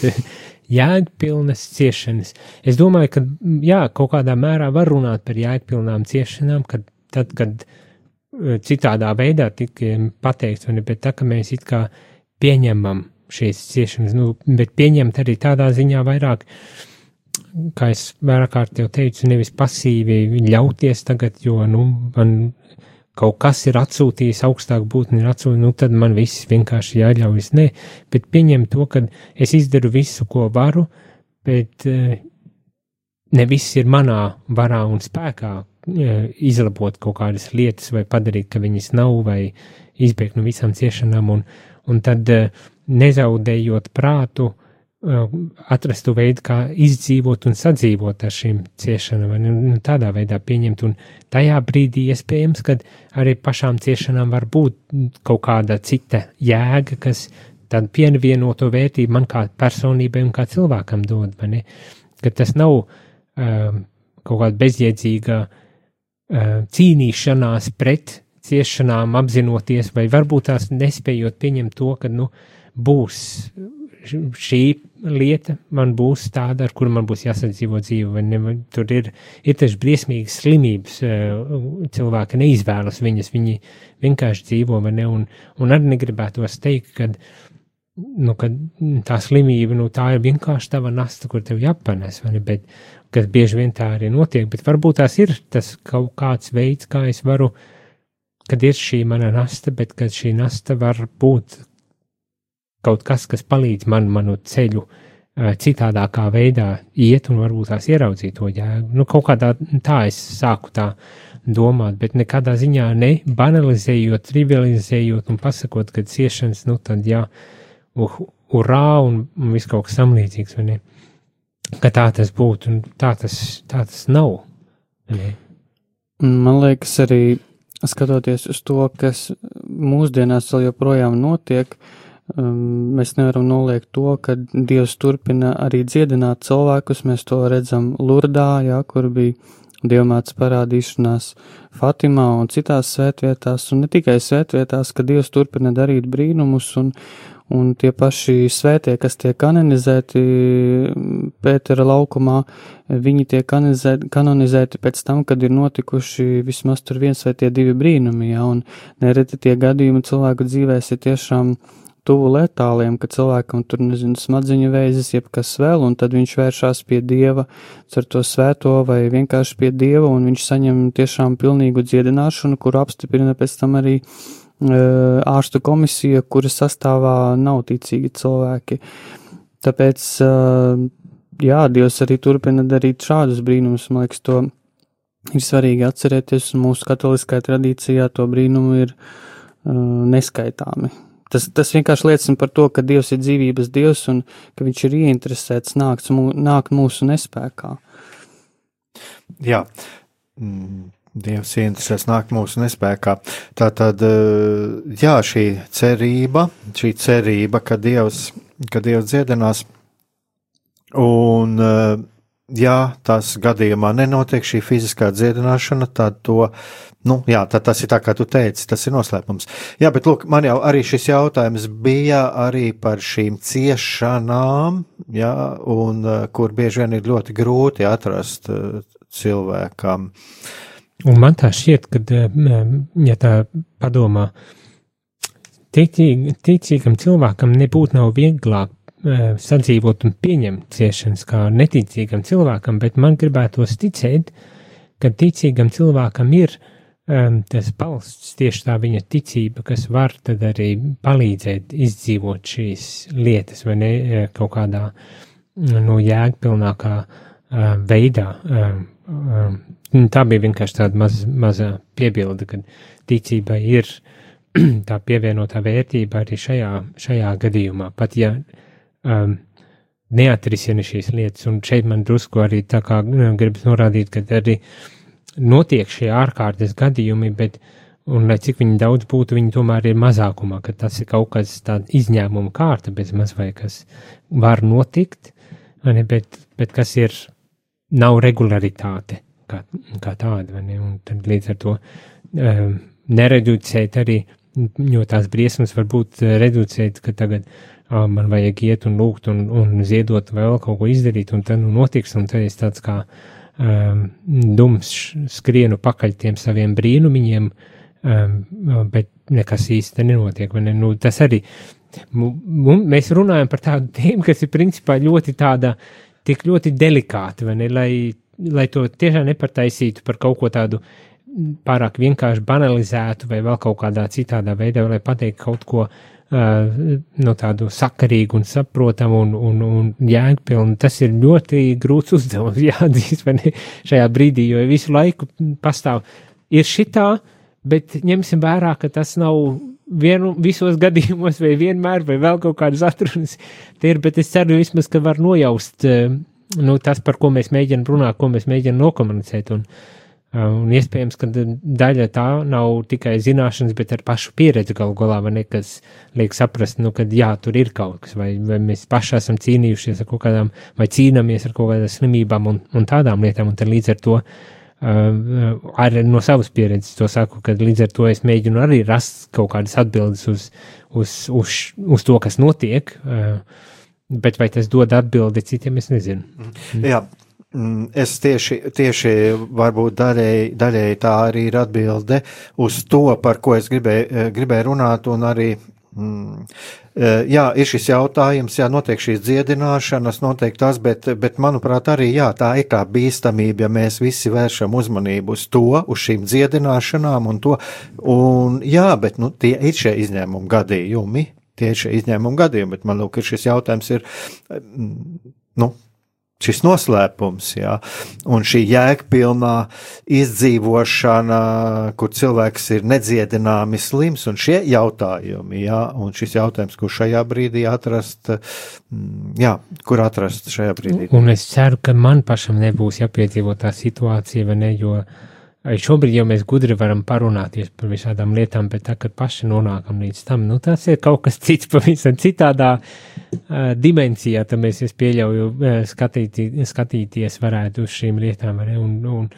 jēgpilnas ciešanas. Es domāju, ka jā, kaut kādā mērā var runāt par jēgpilnām ciešanām, kad tad, kad e, citādā veidā tika pateikts, ne, bet tā, ka mēs it kā pieņemam šīs ciešanas, nu, bet pieņemt arī tādā ziņā vairāk, kā es vairāk kārt jau teicu, nevis pasīvi ļauties tagad, jo, nu, man kaut kas ir atsūtījis augstāk būtni, ir atsūtījis, nu tad man viss vienkārši jāļaujas. Nē, bet pieņem to, ka es izdaru visu, ko varu, bet eh, ne viss ir manā varā un spēkā eh, izlabot kaut kādas lietas vai padarīt, ka viņas nav vai izbēgt no visām ciešanām un, un tad eh, nezaudējot prātu, atrastu veidu, kā izdzīvot un sadzīvot ar šīm ciešanām, un nu, tādā veidā pieņemt. Un tajā brīdī iespējams, ka arī pašām ciešanām var būt kaut kāda cita jēga, kas tādu pievienoto vērtību man kā personībai un kā cilvēkam dod? Ka tas nav um, kaut kāda bezjēdzīga uh, cīnīšanās pret ciešanām, apzinoties, vai varbūt tās nespējot pieņemt to, ka, nu, būs šī lieta man būs tāda, ar kuru man būs jāsadzīvo dzīve, vai ne? Tur ir, ir taču briesmīgas slimības, eh, cilvēki neizvēlas viņas, viņi vienkārši dzīvo, vai ne? Un, un arī negribētos teikt, ka, nu, ka tā slimība, nu, tā ir vienkārši tava nasta, kur tev jāpanes, vai ne? Bet, kas bieži vien tā arī notiek, bet varbūt tās ir tas kaut kāds veids, kā es varu, kad ir šī mana nasta, bet kad šī nasta var būt kaut kas, kas palīdz man manu ceļu citādākā veidā iet un varbūt tās ieraudzīt to jēgu. Nu, kaut kādā tā es sāku tā domāt, bet nekādā ziņā ne banalizējot, trivializējot un pasakot, ka ciešanas, nu tad jā, uh, urā un, un viss kaut kas samlīdzīgs, vai ne? Ka tā tas būtu, un tā tas, tā tas nav. Ne? Man liekas arī, skatoties uz to, kas mūsdienās vēl joprojām notiek, uh, Um, mēs nevaram noliegt to, ka Dievs turpina arī dziedināt cilvēkus. Mēs to redzam Lurdā, jā, kur bija Dievmāts parādīšanās Fatimā un citās svētvietās, un ne tikai svētvietās, ka Dievs turpina darīt brīnumus un, Un tie paši svētie, kas tiek kanonizēti Pētera laukumā, viņi tiek kanonizēti pēc tam, kad ir notikuši vismaz tur viens vai tie divi brīnumi, ja, un nereti tie gadījumi cilvēku dzīvēs ir tiešām tuvu letāliem, ka cilvēkam tur, nezinu, smadziņu vēzis, jeb kas vēl, un tad viņš vēršās pie Dieva, cer to svēto vai vienkārši pie Dieva, un viņš saņem tiešām pilnīgu dziedināšanu, kuru apstiprina pēc tam arī ārstu komisija, kuras sastāvā nav ticīgi cilvēki. Tāpēc, jā, Dievs arī turpina darīt šādus brīnumus. Man liekas, to ir svarīgi atcerēties, un mūsu katoliskajā tradīcijā to brīnumu ir neskaitāmi. Tas, tas vienkārši liecina par to, ka Dievs ir dzīvības Dievs un ka Viņš ir ieinteresēts nākt, nākt mūsu nespējā. Jā. Mm Dievs interesēs nākt mūsu nespējā. Tā tad, eh, jā, šī cerība, šī cerība, ka Dievs, ka Dievs dziedinās, un, eh, ja tas gadījumā nenotiek šī fiziskā dziedināšana, tad to, nu, jā, tad tas ir tā, kā tu teici, tas ir noslēpums. Jā, bet lūk, man jau arī šis jautājums bija arī par šīm ciešanām, jā, un eh, kur bieži vien ir ļoti grūti atrast cilvēkam. Uh, Un man tā šķiet, ka, eh, ja tā padomā, ticīg, ticīgam cilvēkam nebūtu nav vieglāk eh, sadzīvot un pieņemt ciešanas kā neticīgam cilvēkam, bet man gribētos ticēt, ka ticīgam cilvēkam ir um, tas balsts, tieši tā viņa ticība, kas var tad arī palīdzēt izdzīvot šīs lietas, vai ne kaut kādā no jēgpilnākā uh, veidā. Uh, uh, Tā bija vienkārši tāda maz, maza piebilde, ka ticībai ir tā pievienotā vērtība arī šajā, šajā gadījumā. Pat ja um, neatrisina šīs lietas, un šeit man drusku arī tā kā nu, gribas norādīt, ka arī notiek šie ārkārtas gadījumi, bet, un lai cik viņi daudz būtu, viņi tomēr ir mazākumā, ka tas ir kaut kas tāds izņēmuma kārta, bez maz vai kas var notikt, ne, bet, bet kas ir, nav regularitāte kā, kā tāda. Tad līdz ar to um, nereducēt arī, jo tās briesmas var būt reducēt, ka tagad man vajag iet un lūgt un, un ziedot vēl kaut ko izdarīt, un tad nu, notiks, un tad es tāds kā um, dums skrienu pakaļ tiem saviem brīnumiņiem, um, bet nekas īsti nenotiek. Ne? Nu, tas arī mēs runājam par tādu tēmu, kas ir principā ļoti tāda, tik ļoti delikāta, vai ne, lai lai to tiešām nepartaisītu par kaut ko tādu pārāk vienkārši banalizētu vai vēl kaut kādā citādā veidā, lai pateiktu kaut ko uh, no tādu sakarīgu un saprotamu un, un, un jēgpilnu. Tas ir ļoti grūts uzdevums, jāatzīst, vai ne, šajā brīdī, jo visu laiku pastāv ir šitā, bet ņemsim vērā, ka tas nav vienu, visos gadījumos vai vienmēr, vai vēl kaut kādas atrunas. Te ir, bet es ceru vismaz, ka var nojaust nu, tas, par ko mēs mēģinām runāt, ko mēs mēģinām nokomunicēt. Un, uh, un iespējams, ka daļa tā nav tikai zināšanas, bet ar pašu pieredzi galu galā, vai ne, kas liek saprast, nu, ka jā, tur ir kaut kas, vai, vai mēs paši esam cīnījušies ar kaut kādām, vai cīnāmies ar kaut kādām slimībām un, un tādām lietām, un tad līdz ar to. Uh, arī no savas pieredzes to saku, ka līdz ar to es mēģinu arī rast kaut kādas atbildes uz, uz, uz, uz to, kas notiek. Uh, Bet vai tas dod atbildi citiem, es nezinu. Jā. Mm, es tieši, tieši varbūt daļēji, daļēji tā arī ir atbilde uz to, par ko es gribēju, eh, gribēju runāt, un arī, mm, eh, jā, ir šis jautājums, jā, notiek šīs dziedināšanas, notiek tas, bet, bet manuprāt arī, jā, tā ir tā bīstamība, ja mēs visi vēršam uzmanību uz to, uz šīm dziedināšanām un to, un jā, bet, nu, tie ir šie izņēmumi gadījumi, tie ir šie izņēmuma gadījumi, bet man lūk, ir šis jautājums ir, nu, šis noslēpums, jā, un šī jēgpilnā izdzīvošana, kur cilvēks ir nedziedināmi slims, un šie jautājumi, jā, un šis jautājums, kur šajā brīdī atrast, jā, kur atrast šajā brīdī. Un es ceru, ka man pašam nebūs jāpiedzīvo tā situācija, vai ne, jo uh, Šobrīd jau mēs gudri varam parunāties par visādām lietām, bet tā, kad paši nonākam līdz tam, nu, tas ir kaut kas cits, pavisam citādā uh, dimensijā, tad mēs, es pieļauju, uh, skatīt, skatīties varētu uz šīm lietām. Un, un,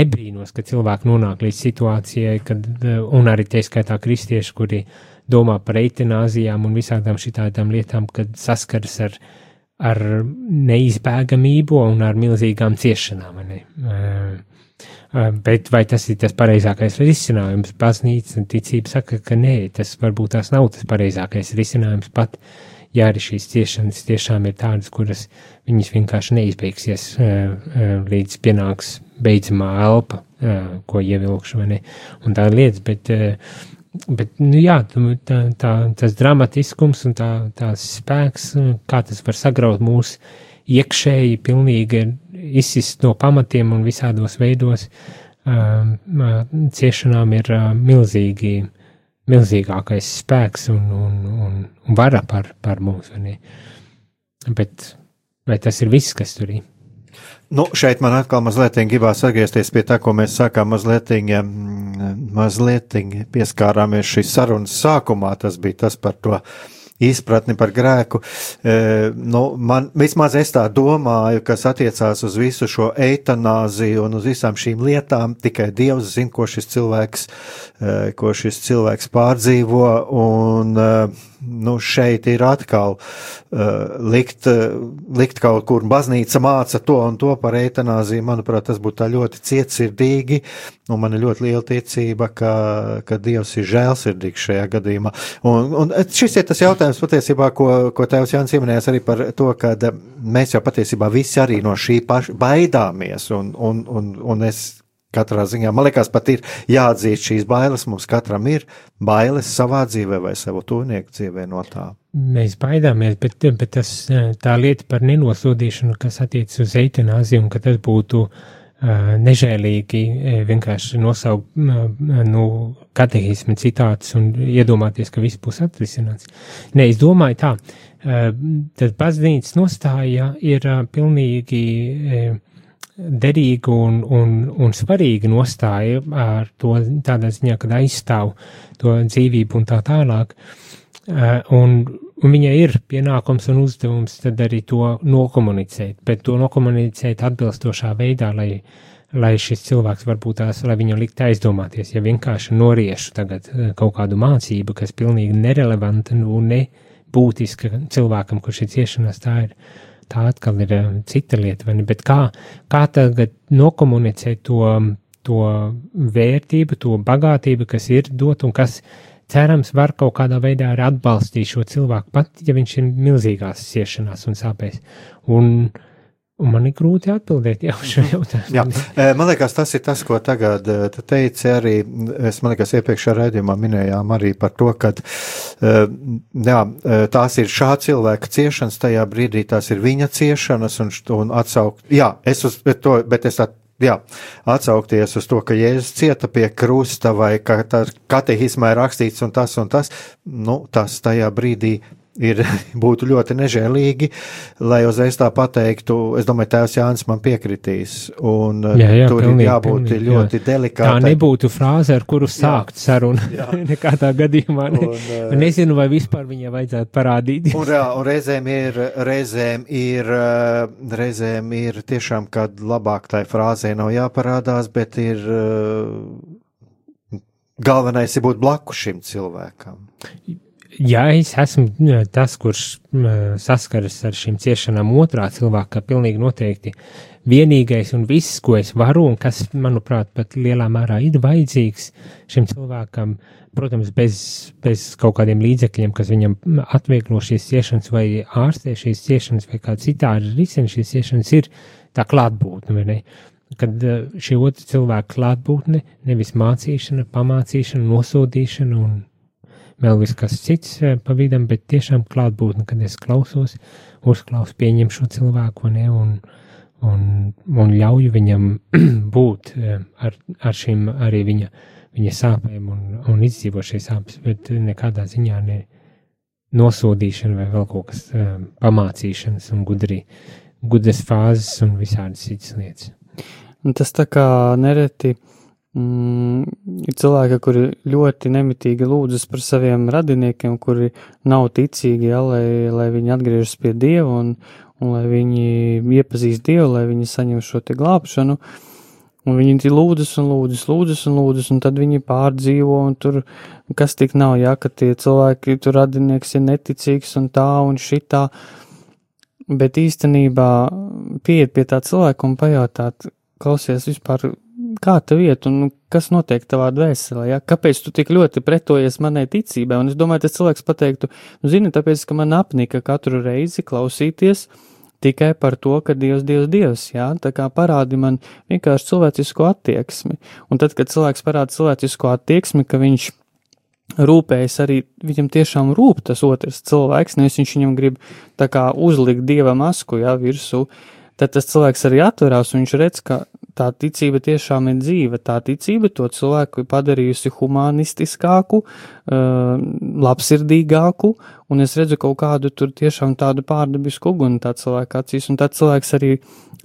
nebrīnos, ka cilvēki nonāk līdz situācijai, kad, un arī tie skaitā kristieši, kuri domā par eitanāzijām un visādām šitādām lietām, kad saskars ar, ar neizbēgamību un ar milzīgām ciešanām. Bet vai tas ir tas pareizākais risinājums? Baznīca un ticība saka, ka nē, tas varbūt tās nav tas pareizākais risinājums pat, ja arī šīs ciešanas tiešām ir tādas, kuras viņas vienkārši neizbeigsies līdz pienāks beidzamā elpa, ko ievilkšu, vai ne, un tā lietas, bet, bet, nu jā, tā, tā, tas dramatiskums un tā, tās spēks, kā tas var sagraut mūsu iekšēji, pilnīgi izsist no pamatiem un visādos veidos, ciešanām ir milzīgi, milzīgākais spēks un, un, un, un vara par, par mums? Bet vai tas ir viss, kas tur ir? Nu, šeit man atkal mazliet gribās atgriezties pie tā, ko mēs sākām mazliet, mazliet pieskārāmies šīs sarunas sākumā. Tas bija tas par to izpratni par grēku. E, nu, man vismaz es tā domāju, kas attiecās uz visu šo eitanāziju un uz visām šīm lietām, tikai Dievs zina, ko šis cilvēks, e, ko šis cilvēks pārdzīvo. Un, e, nu, šeit ir atkal uh, likt, uh, likt kaut kur baznīca māca to un to par eitanāziju. Manuprāt, tas būtu tā ļoti cietsirdīgi, un man ir ļoti liela ticība, ka, ka Dievs ir žēlsirdīgs šajā gadījumā. Un, un šis ir tas jautājums patiesībā, ko, ko Tēvs Jānis pieminējās arī par to, ka mēs jau patiesībā visi arī no šī paša baidāmies, un, un, un, un es Katrā ziņā man liekas, pat ir jāatzīst šīs bailes. Mums katram ir bailes savā dzīvē vai savu tuvinieku dzīvē no tā. Mēs baidāmies, bet, bet tas, tā lieta par nenosodīšanu, kas attiecas uz eitanāziju, un ka tas būtu uh, nežēlīgi vienkārši nosaukt uh, nu, katehismu citātus un iedomāties, ka viss būs atrisināts. Nē, es domāju tā, uh, tad baznīcas nostāja ir pilnīgi. Derīga un, un, un svarīga nostāja ar to tādā ziņā, kad aizstāv to dzīvību un tā tālāk. Uh, un, un viņai ir pienākums un uzdevums tad arī to nokomunicēt, bet to nokomunicēt atbilstošā veidā, lai, lai šis cilvēks varbūt tās, lai viņu likt aizdomāties, ja vienkārši noriešu tagad uh, kaut kādu mācību, kas pilnīgi nerelevanta un nebūtiska cilvēkam, kurš ir ciešanās, tā ir tā atkal ir um, cita lieta, vai ne? Bet kā, kā tagad nokomunicēt to, to vērtību, to bagātību, kas ir dot un kas cerams var kaut kādā veidā arī atbalstīt šo cilvēku, pat ja viņš ir milzīgās ciešanās un sāpēs. Un, uh, Un man ir grūti atbildēt jau šo jautājumu. Jā, man liekas, tas ir tas, ko tagad te teici arī. Es man liekas, iepriekšējā raidījumā minējām arī par to, ka jā, tās ir šā cilvēka ciešanas, tajā brīdī tās ir viņa ciešanas un, un atsaukt. Jā, es uz to, bet es tā Jā, atsaukties uz to, ka Jēzus cieta pie krusta vai ka tā katehismā ir rakstīts un tas un tas, nu, tas tajā brīdī ir, būtu ļoti nežēlīgi, lai uzreiz tā pateiktu, es domāju, tēvs Jānis man piekritīs, un jā, jā, tur pilnīgi, ir jābūt pilnīgi, ļoti jā. delikātai. Tā nebūtu frāze, ar kuru sākt jā, sarunu, nekādā gadījumā. Ne, un, uh, nezinu, vai vispār viņai vajadzētu parādīt. un, jā, un reizēm ir, reizēm ir, uh, reizēm ir tiešām, kad labāk tai frāzē nav jāparādās, bet ir uh, galvenais ir būt blakus šim cilvēkam ja es esmu tas, kurš saskaras ar šīm ciešanām otrā cilvēkā, pilnīgi noteikti vienīgais un viss, ko es varu, un kas, manuprāt, pat lielā mērā ir vajadzīgs šim cilvēkam, protams, bez, bez kaut kādiem līdzekļiem, kas viņam atvieglo šīs ciešanas vai ārstē šīs ciešanas vai kā citādi risina šīs ciešanas, ir tā klātbūtne, vai ne? Kad šī otra cilvēka klātbūtne, nevis mācīšana, pamācīšana, nosodīšana un vēl viss kas cits eh, pa vidam, bet tiešām klātbūtne, kad es klausos, uzklausu, pieņem šo cilvēku ne, un, un, un ļauju viņam būt eh, ar, ar šīm arī viņa, viņa sāpēm un, un izdzīvo šīs sāpes, bet nekādā ziņā ne nosodīšana vai vēl kaut kas eh, pamācīšanas un gudri, gudras fāzes un visādas citas lietas. Un tas tā kā nereti uh, Mm, ir cilvēki, kuri ļoti nemitīgi lūdzas par saviem radiniekiem, kuri nav ticīgi, ja, lai, lai viņi atgriežas pie Dieva un, un lai viņi iepazīst Dievu, lai viņi saņem šo te glābšanu. Un viņi lūdzas un lūdzas, lūdzas un lūdzas, un tad viņi pārdzīvo, un tur kas tik nav, jā, ka tie cilvēki, tur radinieks ir neticīgs un tā un šitā. Bet īstenībā pieiet pie tā cilvēka un pajautāt, klausies vispār, kā tev iet un kas notiek tavā dvēselē, ja? kāpēc tu tik ļoti pretojies manai ticībai. Un es domāju, tas cilvēks pateiktu, nu, zini, tāpēc, ka man apnika katru reizi klausīties tikai par to, ka Dievs, Dievs, Dievs, jā, tā kā parādi man vienkārši cilvēcisko attieksmi. Un tad, kad cilvēks parāda cilvēcisko attieksmi, ka viņš rūpējas arī, viņam tiešām rūp tas otrs cilvēks, nevis viņš viņam grib tā kā uzlikt Dieva masku, jā, virsū, tad tas cilvēks arī atverās un viņš redz, ka tā ticība tiešām ir dzīva. Tā ticība to cilvēku ir padarījusi humanistiskāku, uh, labsirdīgāku, un es redzu kaut kādu tur tiešām tādu pārdabisku uguni tā cilvēka acīs, un tad cilvēks arī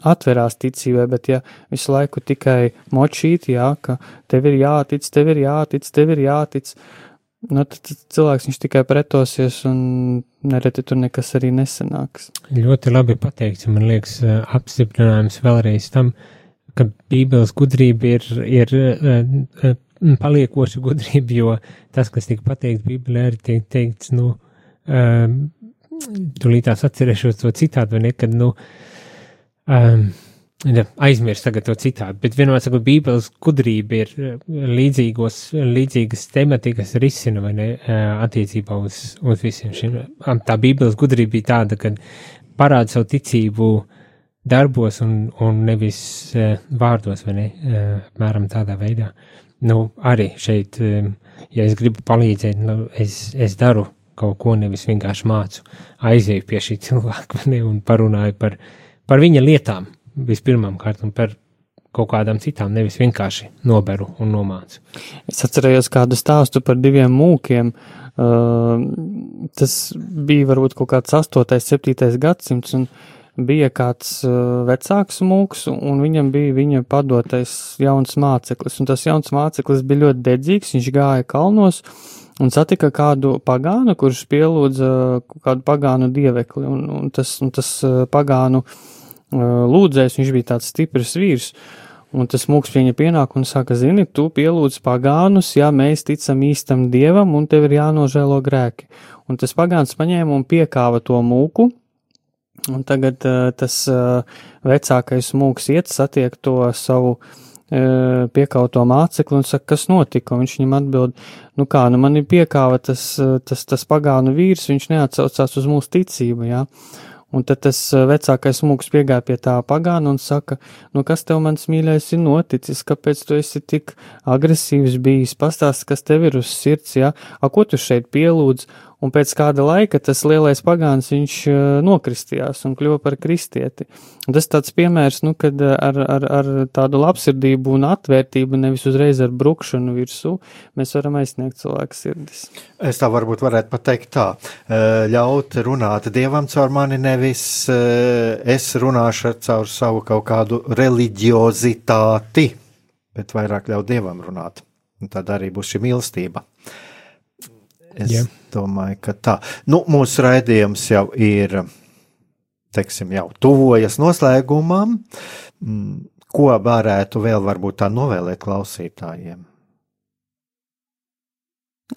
atverās ticībai, bet ja visu laiku tikai močīt, jā, ka tev ir jātic, tev ir jātic, tev ir jātic, nu, tad cilvēks viņš tikai pretosies un nereti tur nekas arī nesanāks. Ļoti labi pateikts, man liekas, apstiprinājums vēlreiz tam, uh, ka Bībeles gudrība ir, ir uh, paliekoša gudrība, jo tas, kas tika pateikts Bībelē, ir tiek teikts, nu, um, tūlītās atcerēšos to citādu, vai ne, kad, nu, um, aizmirst tagad to citādu, bet vienmēr sakot, Bībeles gudrība ir līdzīgos, līdzīgas tematikas risina, vai ne, attiecībā uz, uz visiem šiem. Tā Bībeles gudrība bija tāda, kad parāda savu ticību uh, darbos un, un nevis uh, vārdos, vai ne? Uh, apmēram tādā veidā. Nu, arī šeit, um, ja es gribu palīdzēt, nu, es, es daru kaut ko, nevis vienkārši mācu, aizēju pie šī cilvēka, ne, un parunāju par, par viņa lietām vispirmām kārtām, par kaut kādām citām, nevis vienkārši noberu un nomācu. Es atcerējos kādu stāstu par diviem mūkiem. Uh, tas bija varbūt kaut kāds 8. 7. gadsimts, un uh, bija kāds uh, vecāks mūks, un viņam bija viņa padotais jauns māceklis, un tas jauns māceklis bija ļoti dedzīgs, viņš gāja kalnos un satika kādu pagānu, kurš pielūdza kādu pagānu dievekli, un, un tas, un tas uh, pagānu uh, lūdzējs, viņš bija tāds stiprs vīrs, un tas mūks pieņa pienāku un saka, zini, tu pielūdz pagānus, ja mēs ticam īstam dievam, un tev ir jānožēlo grēki. Un tas pagāns paņēma un piekāva to mūku, Un tagad uh, tas uh, vecākais mūks iet, satiek to savu uh, piekauto mācekli un saka, kas notika. Un viņš viņam atbild, nu kā, nu man ir piekāva tas, tas, tas pagānu vīrs, viņš neatsaucās uz mūsu ticību, jā. Un tad tas vecākais mūks piegāja pie tā pagāna un saka, nu kas tev mans mīļais ir noticis, kāpēc tu esi tik agresīvs bijis, pastāst, kas tev ir uz sirds, jā, a ko tu šeit pielūdz, un pēc kāda laika tas lielais pagāns viņš uh, nokristījās un kļuva par kristieti. Un tas tāds piemērs, nu, kad uh, ar, ar, ar tādu labsirdību un atvērtību, nevis uzreiz ar brukšanu virsū, mēs varam aizsniegt cilvēku sirdis. Es tā varbūt varētu pateikt tā, uh, ļaut runāt Dievam caur mani, nevis es runāšu caur savu kaut kādu reliģiozitāti, bet vairāk ļaut Dievam runāt. Un tad arī būs šī mīlestība. Es yeah. Domāju, ka tā. Nu, mūsu raidījums jau ir, teiksim, jau tuvojas noslēgumam. Mm, ko varētu vēl varbūt tā novēlēt klausītājiem?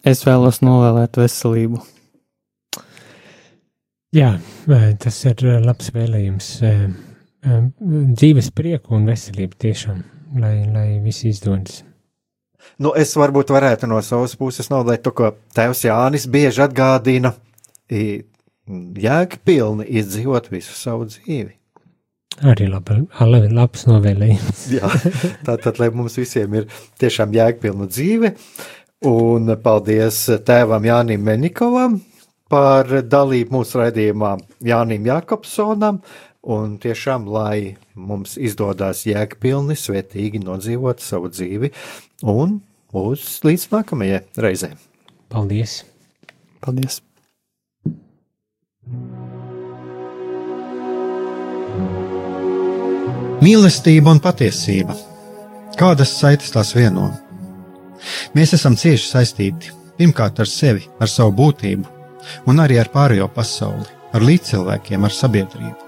Es vēlos novēlēt veselību. Jā, tas ir labs vēlējums. Dzīves prieku un veselību tiešām, lai, lai viss izdodas. Nu, es varbūt varētu no savas puses novēlēt to, ko tēvs Jānis bieži atgādina - jēgpilni izdzīvot visu savu dzīvi. Arī laba, labs novēlējums. Jā, tātad, lai mums visiem ir tiešām jēgpilna dzīve, un paldies tēvam Jānim Menikovam par dalību mūsu raidījumā Jānim Jakobsonam, un tiešām, lai mums izdodas jēgpilni, svētīgi nodzīvot savu dzīvi, un uz līdz nākamajai reizei. Paldies! Paldies! Mīlestība un patiesība. Kādas saites tās vieno? Mēs esam cieši saistīti pirmkārt ar sevi, ar savu būtību, un arī ar pārējo pasauli, ar līdzcilvēkiem, ar sabiedrību.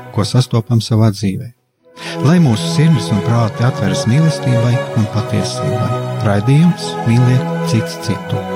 ko sastopam savā dzīvē. Lai mūsu sirds un prāti atveras mīlestībai un patiesībai, raidījums mīliet citu citu.